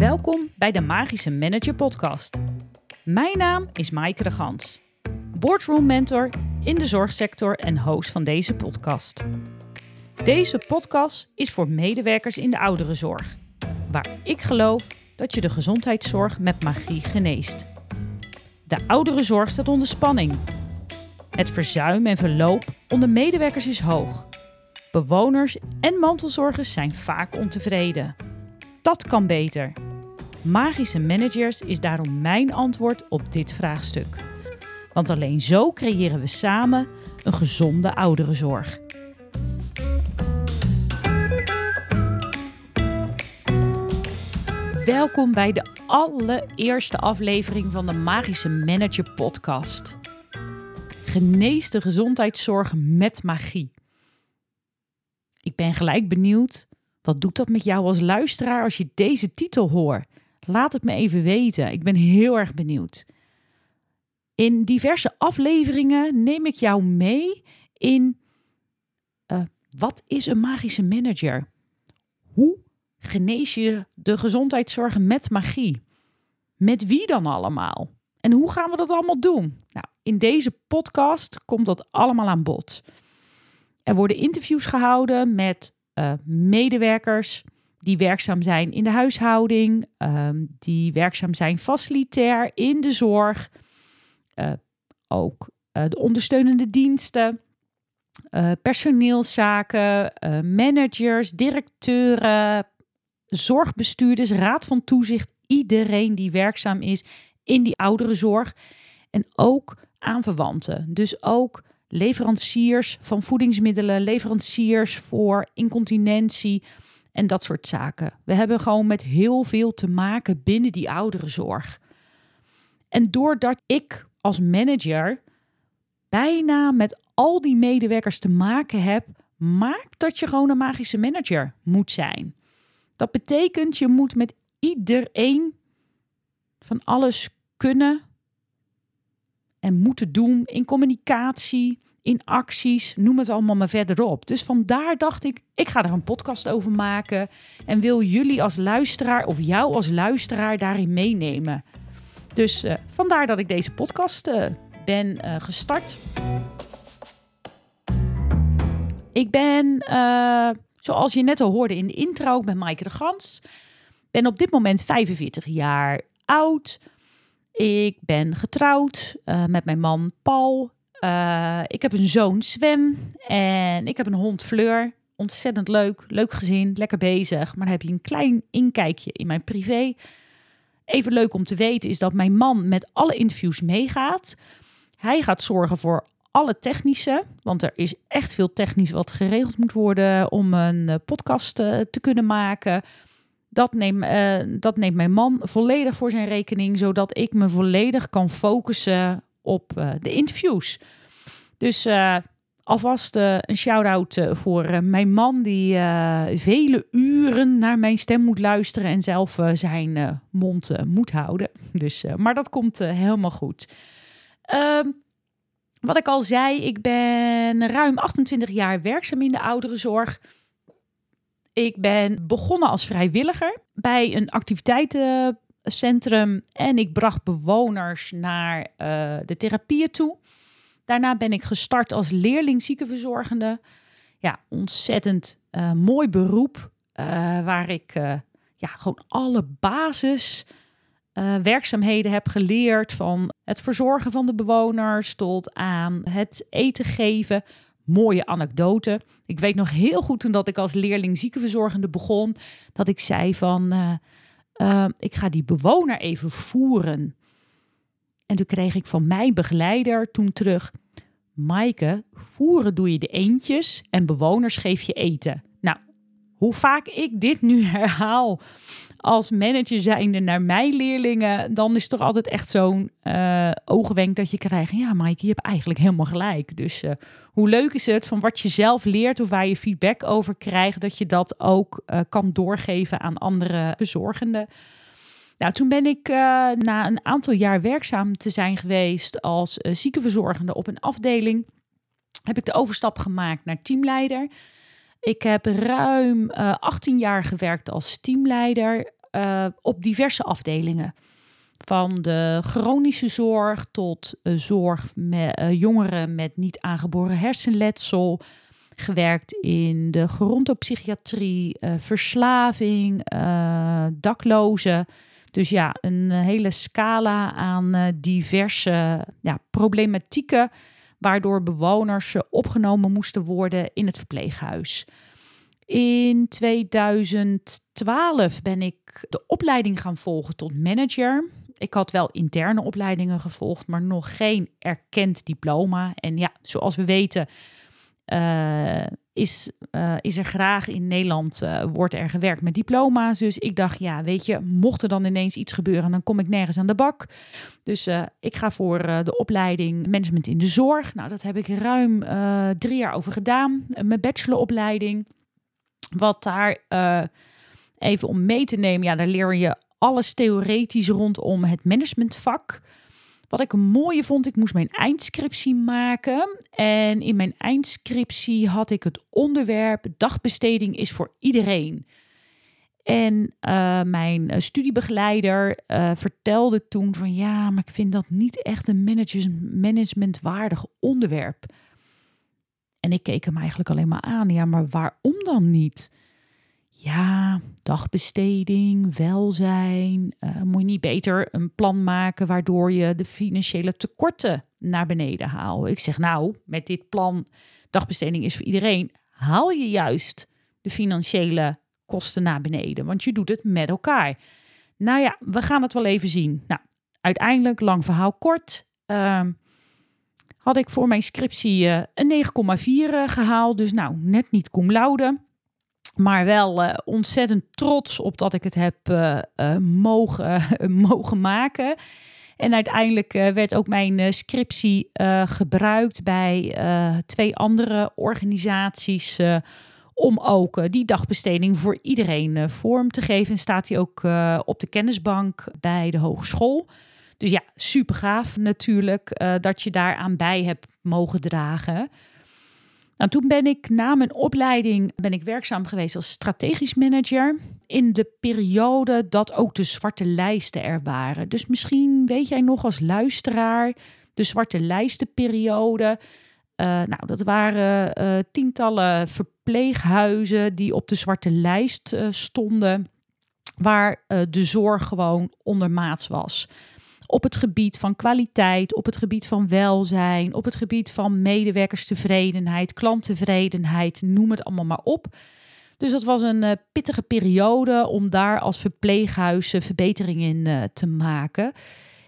Welkom bij de Magische Manager Podcast. Mijn naam is Maaike de Gans, boardroom mentor in de zorgsector en host van deze podcast. Deze podcast is voor medewerkers in de ouderenzorg, waar ik geloof dat je de gezondheidszorg met magie geneest. De ouderenzorg staat onder spanning. Het verzuim en verloop onder medewerkers is hoog. Bewoners en mantelzorgers zijn vaak ontevreden. Dat kan beter. Magische managers is daarom mijn antwoord op dit vraagstuk. Want alleen zo creëren we samen een gezonde ouderenzorg. Welkom bij de allereerste aflevering van de Magische Manager Podcast. Genees de gezondheidszorg met magie. Ik ben gelijk benieuwd, wat doet dat met jou als luisteraar als je deze titel hoort? Laat het me even weten. Ik ben heel erg benieuwd. In diverse afleveringen neem ik jou mee in uh, wat is een magische manager? Hoe genees je de gezondheidszorg met magie? Met wie dan allemaal? En hoe gaan we dat allemaal doen? Nou, in deze podcast komt dat allemaal aan bod. Er worden interviews gehouden met uh, medewerkers die werkzaam zijn in de huishouding, um, die werkzaam zijn facilitair in de zorg, uh, ook uh, de ondersteunende diensten, personeelszaken, managers, directeuren, zorgbestuurders, raad van toezicht, iedereen die werkzaam is in die ouderenzorg en ook aanverwanten. Dus ook leveranciers van voedingsmiddelen, leveranciers voor incontinentie en dat soort zaken. We hebben gewoon met heel veel te maken binnen die ouderenzorg. En doordat ik als manager bijna met al die medewerkers te maken heb, maakt dat je gewoon een magische manager moet zijn. Dat betekent je moet met iedereen van alles kunnen en moeten doen in communicatie, in acties, noem het allemaal maar verder op. Dus vandaar dacht ik, ik ga er een podcast over maken en wil jullie als luisteraar of jou als luisteraar daarin meenemen. Dus uh, vandaar dat ik deze podcast uh, ben uh, gestart. Ik ben, zoals je net al hoorde in de intro, ik ben Maaike de Gans. Ben op dit moment 45 jaar oud. Ik ben getrouwd uh, met mijn man Paul. Uh, ik heb een zoon Sven en ik heb een hond Fleur. Ontzettend leuk, leuk gezin, lekker bezig. Maar dan heb je een klein inkijkje in mijn privé. Even leuk om te weten is dat mijn man met alle interviews meegaat. Hij gaat zorgen voor alle technische, want er is echt veel technisch wat geregeld moet worden om een eh, podcast te kunnen maken. Dat neemt, uh, dat neemt mijn man volledig voor zijn rekening, zodat ik me volledig kan focussen op uh, de interviews. Dus uh, alvast een shout-out voor mijn man, die vele uren naar mijn stem moet luisteren en zelf zijn mond moet houden. Dus, maar dat komt helemaal goed. Ehm, wat ik al zei, ik ben ruim 28 jaar werkzaam in de ouderenzorg. Ik ben begonnen als vrijwilliger bij een activiteitencentrum en ik bracht bewoners naar uh, de therapieën toe. Daarna ben ik gestart als leerling ziekenverzorgende. Ja, ontzettend uh, mooi beroep uh, waar ik ja, gewoon alle basis werkzaamheden heb geleerd van het verzorgen van de bewoners tot aan het eten geven, mooie anekdote. Ik weet nog heel goed toen dat ik als leerling ziekenverzorgende begon, dat ik zei van, uh, uh, ik ga die bewoner even voeren. En toen kreeg ik van mijn begeleider toen terug, Maaike, voeren doe je de eentjes en bewoners geef je eten. Nou, hoe vaak ik dit nu herhaal als manager zijnde naar mijn leerlingen, dan is het toch altijd echt zo'n uh, oogwenk dat je krijgt. Ja, Mike, je hebt eigenlijk helemaal gelijk. Dus uh, hoe leuk is het van wat je zelf leert of waar je feedback over krijgt, dat je dat ook uh, kan doorgeven aan andere verzorgenden. Nou, toen ben ik na een aantal jaar werkzaam te zijn geweest als ziekenverzorgende op een afdeling, heb ik de overstap gemaakt naar teamleider. Ik heb ruim uh, 18 jaar gewerkt als teamleider. op diverse afdelingen. Van de chronische zorg tot zorg met jongeren met niet aangeboren hersenletsel. Gewerkt in de gerontopsychiatrie, verslaving, daklozen. Dus ja, een hele scala aan diverse ja, problematieken waardoor bewoners opgenomen moesten worden in het verpleeghuis. In 2012 ben ik de opleiding gaan volgen tot manager. Ik had wel interne opleidingen gevolgd, maar nog geen erkend diploma. En ja, zoals we weten, uh, is, uh, is er graag in Nederland, uh, wordt er gewerkt met diploma's. Dus ik dacht, ja, weet je, mocht er dan ineens iets gebeuren, dan kom ik nergens aan de bak. Dus ik ga voor de opleiding management in de zorg. Nou, dat heb ik ruim drie jaar over gedaan. mijn bacheloropleiding. Wat daar even om mee te nemen, ja, daar leer je alles theoretisch rondom het managementvak. Wat ik een mooie vond, ik moest mijn eindscriptie maken. En in mijn eindscriptie had ik het onderwerp dagbesteding is voor iedereen. En uh, mijn studiebegeleider uh, vertelde toen van ja, maar ik vind dat niet echt een managementwaardig onderwerp. En ik keek hem eigenlijk alleen maar aan. Ja, maar waarom dan niet? Ja, dagbesteding, welzijn. Uh, moet je niet beter een plan maken waardoor je de financiële tekorten naar beneden haalt? Ik zeg nou, met dit plan dagbesteding is voor iedereen, haal je juist de financiële kosten naar beneden, want je doet het met elkaar. Nou ja, we gaan het wel even zien. Nou, uiteindelijk, lang verhaal kort, uh, had ik voor mijn scriptie uh, een 9,4 uh, gehaald. Dus nou, net niet cum laude. Maar wel uh, ontzettend trots op dat ik het heb uh, uh, mogen, mogen maken. En uiteindelijk werd ook mijn scriptie gebruikt bij twee andere organisaties. om ook die dagbesteding voor iedereen vorm te geven. En staat die ook op de kennisbank bij de hogeschool. Dus ja, super gaaf natuurlijk dat je daaraan bij hebt mogen dragen. Nou, toen ben ik na mijn opleiding ben ik werkzaam geweest als strategisch manager in de periode dat ook de zwarte lijsten er waren. Dus misschien weet jij nog als luisteraar de zwarte lijstenperiode. Uh, nou, dat waren uh, tientallen verpleeghuizen die op de zwarte lijst uh, stonden, waar de zorg gewoon ondermaats was op het gebied van kwaliteit, op het gebied van welzijn, op het gebied van medewerkerstevredenheid, klanttevredenheid, noem het allemaal maar op. Dus dat was een uh, pittige periode om daar als verpleeghuis verbeteringen in uh, te maken.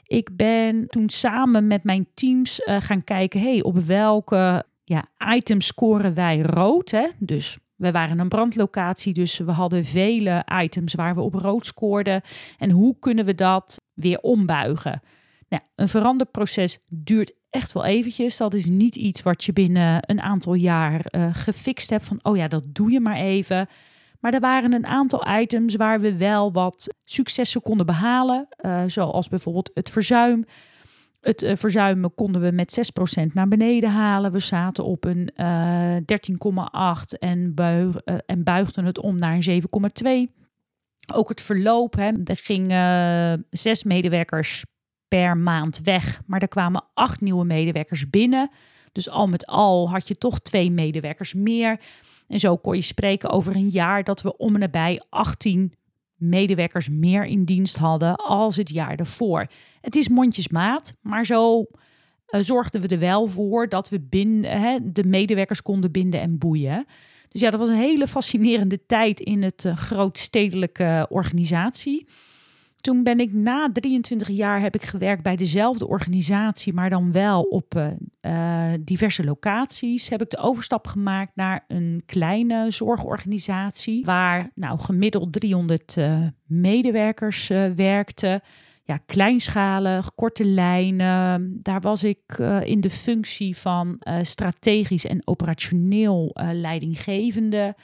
Ik ben toen samen met mijn teams gaan kijken, hey, op welke ja, items scoren wij rood? Hè? Dus we waren een brandlocatie, dus we hadden vele items waar we op rood scoorden. En hoe kunnen we dat weer ombuigen? Nou, een veranderproces duurt echt wel eventjes. Dat is niet iets wat je binnen een aantal jaar uh, gefixt hebt van, oh ja, dat doe je maar even. Maar er waren een aantal items waar we wel wat successen konden behalen, uh, zoals bijvoorbeeld het verzuim. Het uh, verzuimen konden we met 6% naar beneden halen. We zaten op een uh, 13,8 en, buig, uh, en buigden het om naar een 7,2. Ook het verloop, hè, er gingen zes medewerkers per maand weg, maar er kwamen acht nieuwe medewerkers binnen. Dus al met al had je toch twee medewerkers meer. En zo kon je spreken over een jaar dat we om en nabij 18 medewerkers meer in dienst hadden als het jaar daarvoor. Het is mondjesmaat, maar zo uh, zorgden we er wel voor dat we hè, de medewerkers konden binden en boeien. Dus ja, dat was een hele fascinerende tijd in het uh, grootstedelijke organisatie. Toen ben ik na 23 jaar heb ik gewerkt bij dezelfde organisatie, maar dan wel op uh, uh, diverse locaties. Heb ik de overstap gemaakt naar een kleine zorgorganisatie waar nou gemiddeld 300 uh, medewerkers werkten. Ja, kleinschalig, korte lijnen. Daar was ik in de functie van strategisch en operationeel leidinggevende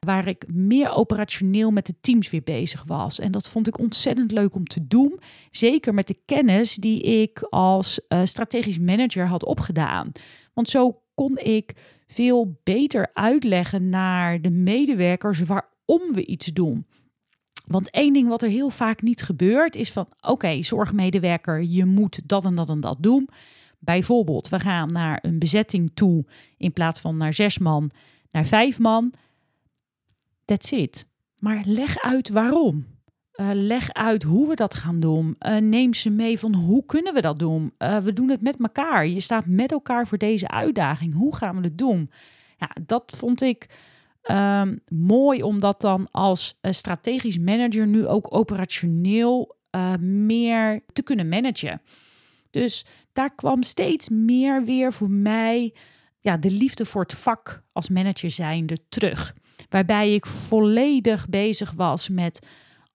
waar ik meer operationeel met de teams weer bezig was. En dat vond ik ontzettend leuk om te doen. Zeker met de kennis die ik als uh, strategisch manager had opgedaan. Want zo kon ik veel beter uitleggen naar de medewerkers waarom we iets doen. Want één ding wat er heel vaak niet gebeurt is van oké, zorgmedewerker, je moet dat en dat en dat doen. Bijvoorbeeld, we gaan naar een bezetting toe in plaats van naar zes man, naar vijf man. That's it. Maar leg uit waarom. Uh, leg uit hoe we dat gaan doen. Uh, neem ze mee van hoe kunnen we dat doen. Uh, we doen het met elkaar. Je staat met elkaar voor deze uitdaging. Hoe gaan we het doen? Ja, dat vond ik um, mooi om dat dan als strategisch manager nu ook operationeel meer te kunnen managen. Dus daar kwam steeds meer weer voor mij ja, de liefde voor het vak als manager zijnde terug. Waarbij ik volledig bezig was met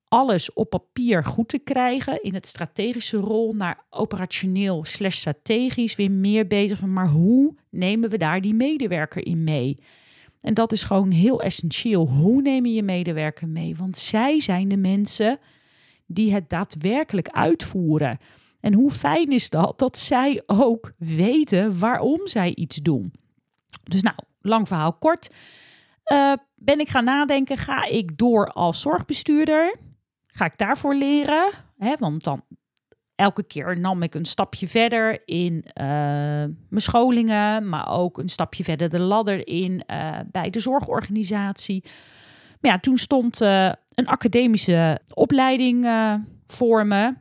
alles op papier goed te krijgen. In het strategische rol naar operationeel slash strategisch weer meer bezig van maar hoe nemen we daar die medewerker in mee? En dat is gewoon heel essentieel. Hoe neem je je medewerker mee? Want zij zijn de mensen die het daadwerkelijk uitvoeren. En hoe fijn is dat dat zij ook weten waarom zij iets doen. Dus nou, lang verhaal kort. Uh, ben ik gaan nadenken, ga ik door als zorgbestuurder? Ga ik daarvoor leren? Want dan elke keer nam ik een stapje verder in uh, mijn scholingen, maar ook een stapje verder de ladder in uh, bij de zorgorganisatie. Maar ja, toen stond een academische opleiding voor me.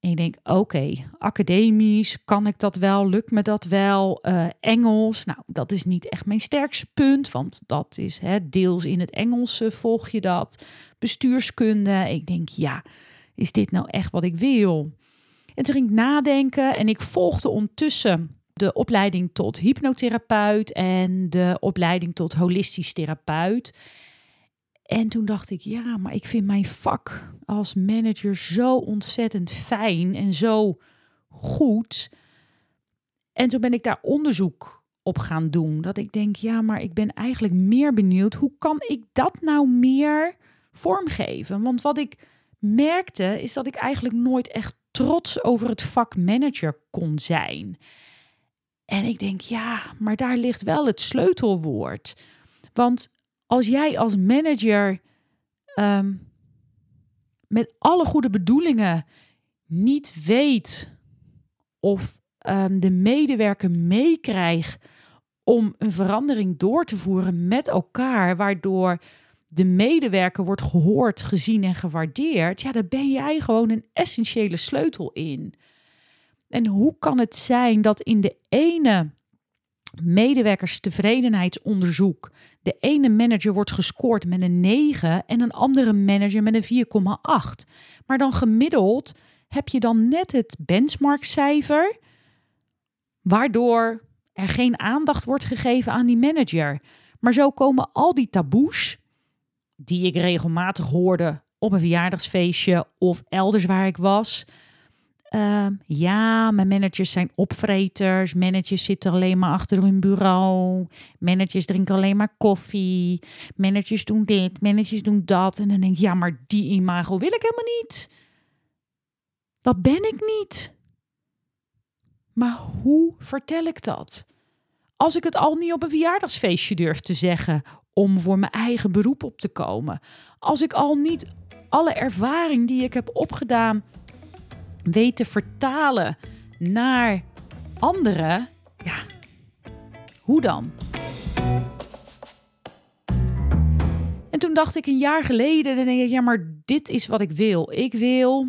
Ik denk, oké, academisch, kan ik dat wel? Lukt me dat wel? Uh, Engels, nou, dat is niet echt mijn sterkste punt, want dat is hè, deels in het Engels volg je dat. Bestuurskunde, ik denk, ja, is dit nou echt wat ik wil? En toen ging ik nadenken en ik volgde ondertussen de opleiding tot hypnotherapeut en de opleiding tot holistisch therapeut. En toen dacht ik, ja, maar ik vind mijn vak als manager zo ontzettend fijn en zo goed. En toen ben ik daar onderzoek op gaan doen. Dat ik denk, ja, maar ik ben eigenlijk meer benieuwd, hoe kan ik dat nou meer vormgeven? Want wat ik merkte, is dat ik eigenlijk nooit echt trots over het vak manager kon zijn. En ik denk, ja, maar daar ligt wel het sleutelwoord. Want als jij als manager ehm, met alle goede bedoelingen niet weet of um, de medewerker meekrijgt om een verandering door te voeren met elkaar, waardoor de medewerker wordt gehoord, gezien en gewaardeerd, ja, daar ben jij gewoon een essentiële sleutel in. En hoe kan het zijn dat in de ene medewerkerstevredenheidsonderzoek de ene manager wordt gescoord met een 9 en een andere manager met een 4,8. Maar dan gemiddeld heb je dan net het benchmarkcijfer, waardoor er geen aandacht wordt gegeven aan die manager. Maar zo komen al die taboes, die ik regelmatig hoorde op een verjaardagsfeestje of elders waar ik was, Ehm, ja, mijn managers zijn opvreters. Managers zitten alleen maar achter hun bureau. Managers drinken alleen maar koffie. Managers doen dit, managers doen dat. En dan denk ik, ja, maar die imago wil ik helemaal niet. Dat ben ik niet. Maar hoe vertel ik dat? Als ik het al niet op een verjaardagsfeestje durf te zeggen om voor mijn eigen beroep op te komen. Als ik al niet alle ervaring die ik heb opgedaan weet te vertalen naar anderen, ja, hoe dan? En toen dacht ik een jaar geleden, dan denk ik, ja, maar dit is wat ik wil. Ik wil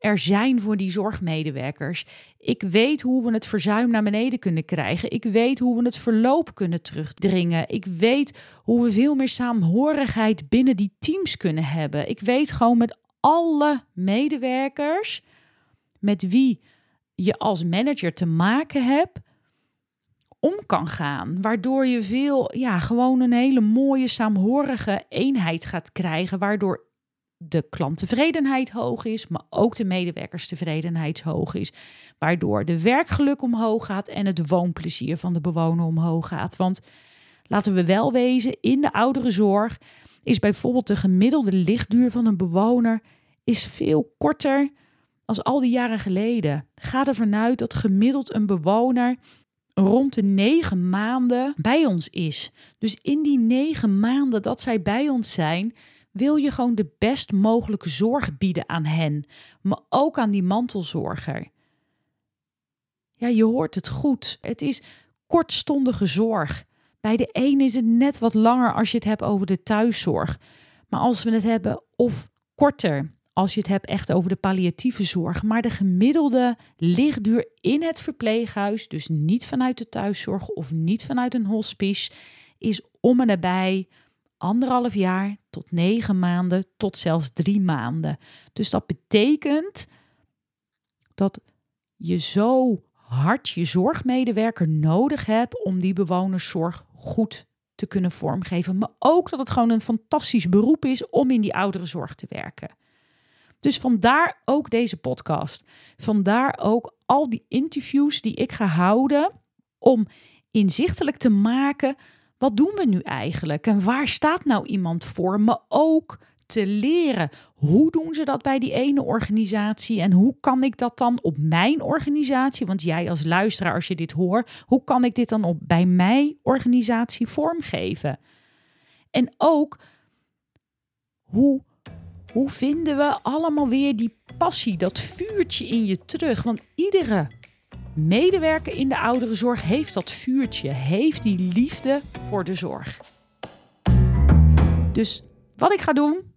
er zijn voor die zorgmedewerkers. Ik weet hoe we het verzuim naar beneden kunnen krijgen. Ik weet hoe we het verloop kunnen terugdringen. Ik weet hoe we veel meer saamhorigheid binnen die teams kunnen hebben. Ik weet gewoon met alle medewerkers met wie je als manager te maken hebt, om kan gaan. Waardoor je veel, ja, gewoon een hele mooie, saamhorige eenheid gaat krijgen. Waardoor de klanttevredenheid hoog is, maar ook de medewerkerstevredenheid hoog is. Waardoor de werkgeluk omhoog gaat en het woonplezier van de bewoner omhoog gaat. Want laten we wel wezen, in de ouderenzorg is bijvoorbeeld de gemiddelde lichtduur van een bewoner is veel korter als al die jaren geleden. Ga ervan uit dat gemiddeld een bewoner rond de negen maanden bij ons is. Dus in die negen maanden dat zij bij ons zijn, wil je gewoon de best mogelijke zorg bieden aan hen, maar ook aan die mantelzorger. Ja, je hoort het goed. Het is kortstondige zorg. Bij de een is het net wat langer als je het hebt over de thuiszorg. Maar als we het hebben of korter als je het hebt echt over de palliatieve zorg. Maar de gemiddelde lichtduur in het verpleeghuis, dus niet vanuit de thuiszorg of niet vanuit een hospice, is om en nabij anderhalf jaar tot negen maanden tot zelfs drie maanden. Dus dat betekent dat je zo hard je zorgmedewerker nodig hebt om die bewonerszorg goed te kunnen vormgeven. Maar ook dat het gewoon een fantastisch beroep is om in die ouderenzorg te werken. Dus vandaar ook deze podcast. Vandaar ook al die interviews die ik ga houden om inzichtelijk te maken wat doen we nu eigenlijk? En waar staat nou iemand voor, maar ook te leren. Hoe doen ze dat bij die ene organisatie? En hoe kan ik dat dan op mijn organisatie, want jij als luisteraar als je dit hoort, hoe kan ik dit dan op bij mijn organisatie vormgeven? En ook hoe hoe vinden we allemaal weer die passie, dat vuurtje in je terug? Want iedere medewerker in de ouderenzorg heeft dat vuurtje, heeft die liefde voor de zorg. Dus wat ik ga doen,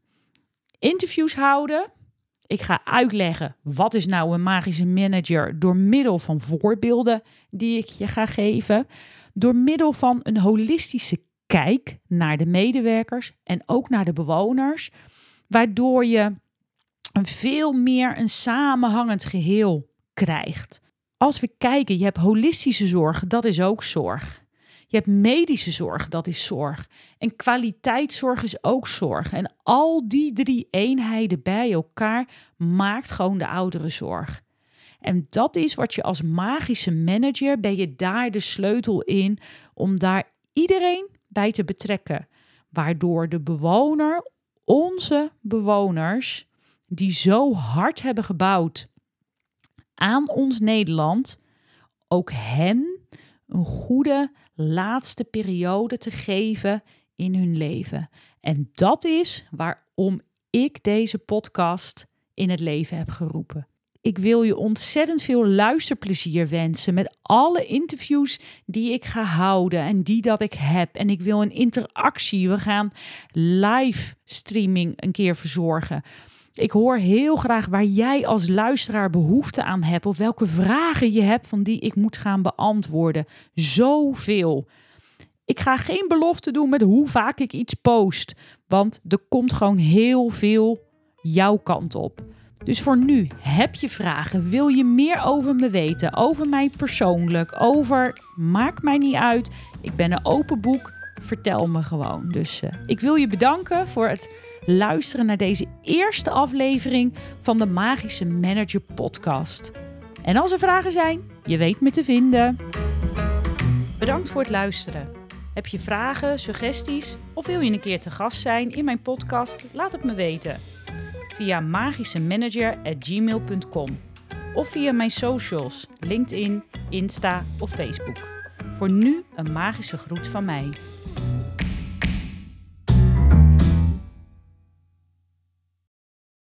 interviews houden. Ik ga uitleggen wat is nou een magische manager door middel van voorbeelden die ik je ga geven. Door middel van een holistische kijk naar de medewerkers en ook naar de bewoners waardoor je een veel meer een samenhangend geheel krijgt. Als we kijken, je hebt holistische zorg, dat is ook zorg. Je hebt medische zorg, dat is zorg. En kwaliteitszorg is ook zorg. En al die drie eenheden bij elkaar maakt gewoon de ouderenzorg. En dat is wat je als magische manager ben je daar de sleutel in om daar iedereen bij te betrekken. Waardoor de bewoner onze bewoners, die zo hard hebben gebouwd aan ons Nederland, ook hen een goede laatste periode te geven in hun leven. En dat is waarom ik deze podcast in het leven heb geroepen. Ik wil je ontzettend veel luisterplezier wensen met alle interviews die ik ga houden en die dat ik heb. En ik wil een interactie. We gaan live streaming een keer verzorgen. Ik hoor heel graag waar jij als luisteraar behoefte aan hebt of welke vragen je hebt van die ik moet gaan beantwoorden. Zoveel. Ik ga geen belofte doen met hoe vaak ik iets post, want er komt gewoon heel veel jouw kant op. Dus voor nu, heb je vragen? Wil je meer over me weten? Over mij persoonlijk? Over, maakt mij niet uit. Ik ben een open boek. Vertel me gewoon. Dus uh, ik wil je bedanken voor het luisteren naar deze eerste aflevering van de Magische Manager Podcast. En als er vragen zijn, je weet me te vinden. Bedankt voor het luisteren. Heb je vragen, suggesties of wil je een keer te gast zijn in mijn podcast? Laat het me weten via magischemanager.gmail.com of via mijn socials, LinkedIn, Insta of Facebook. Voor nu een magische groet van mij.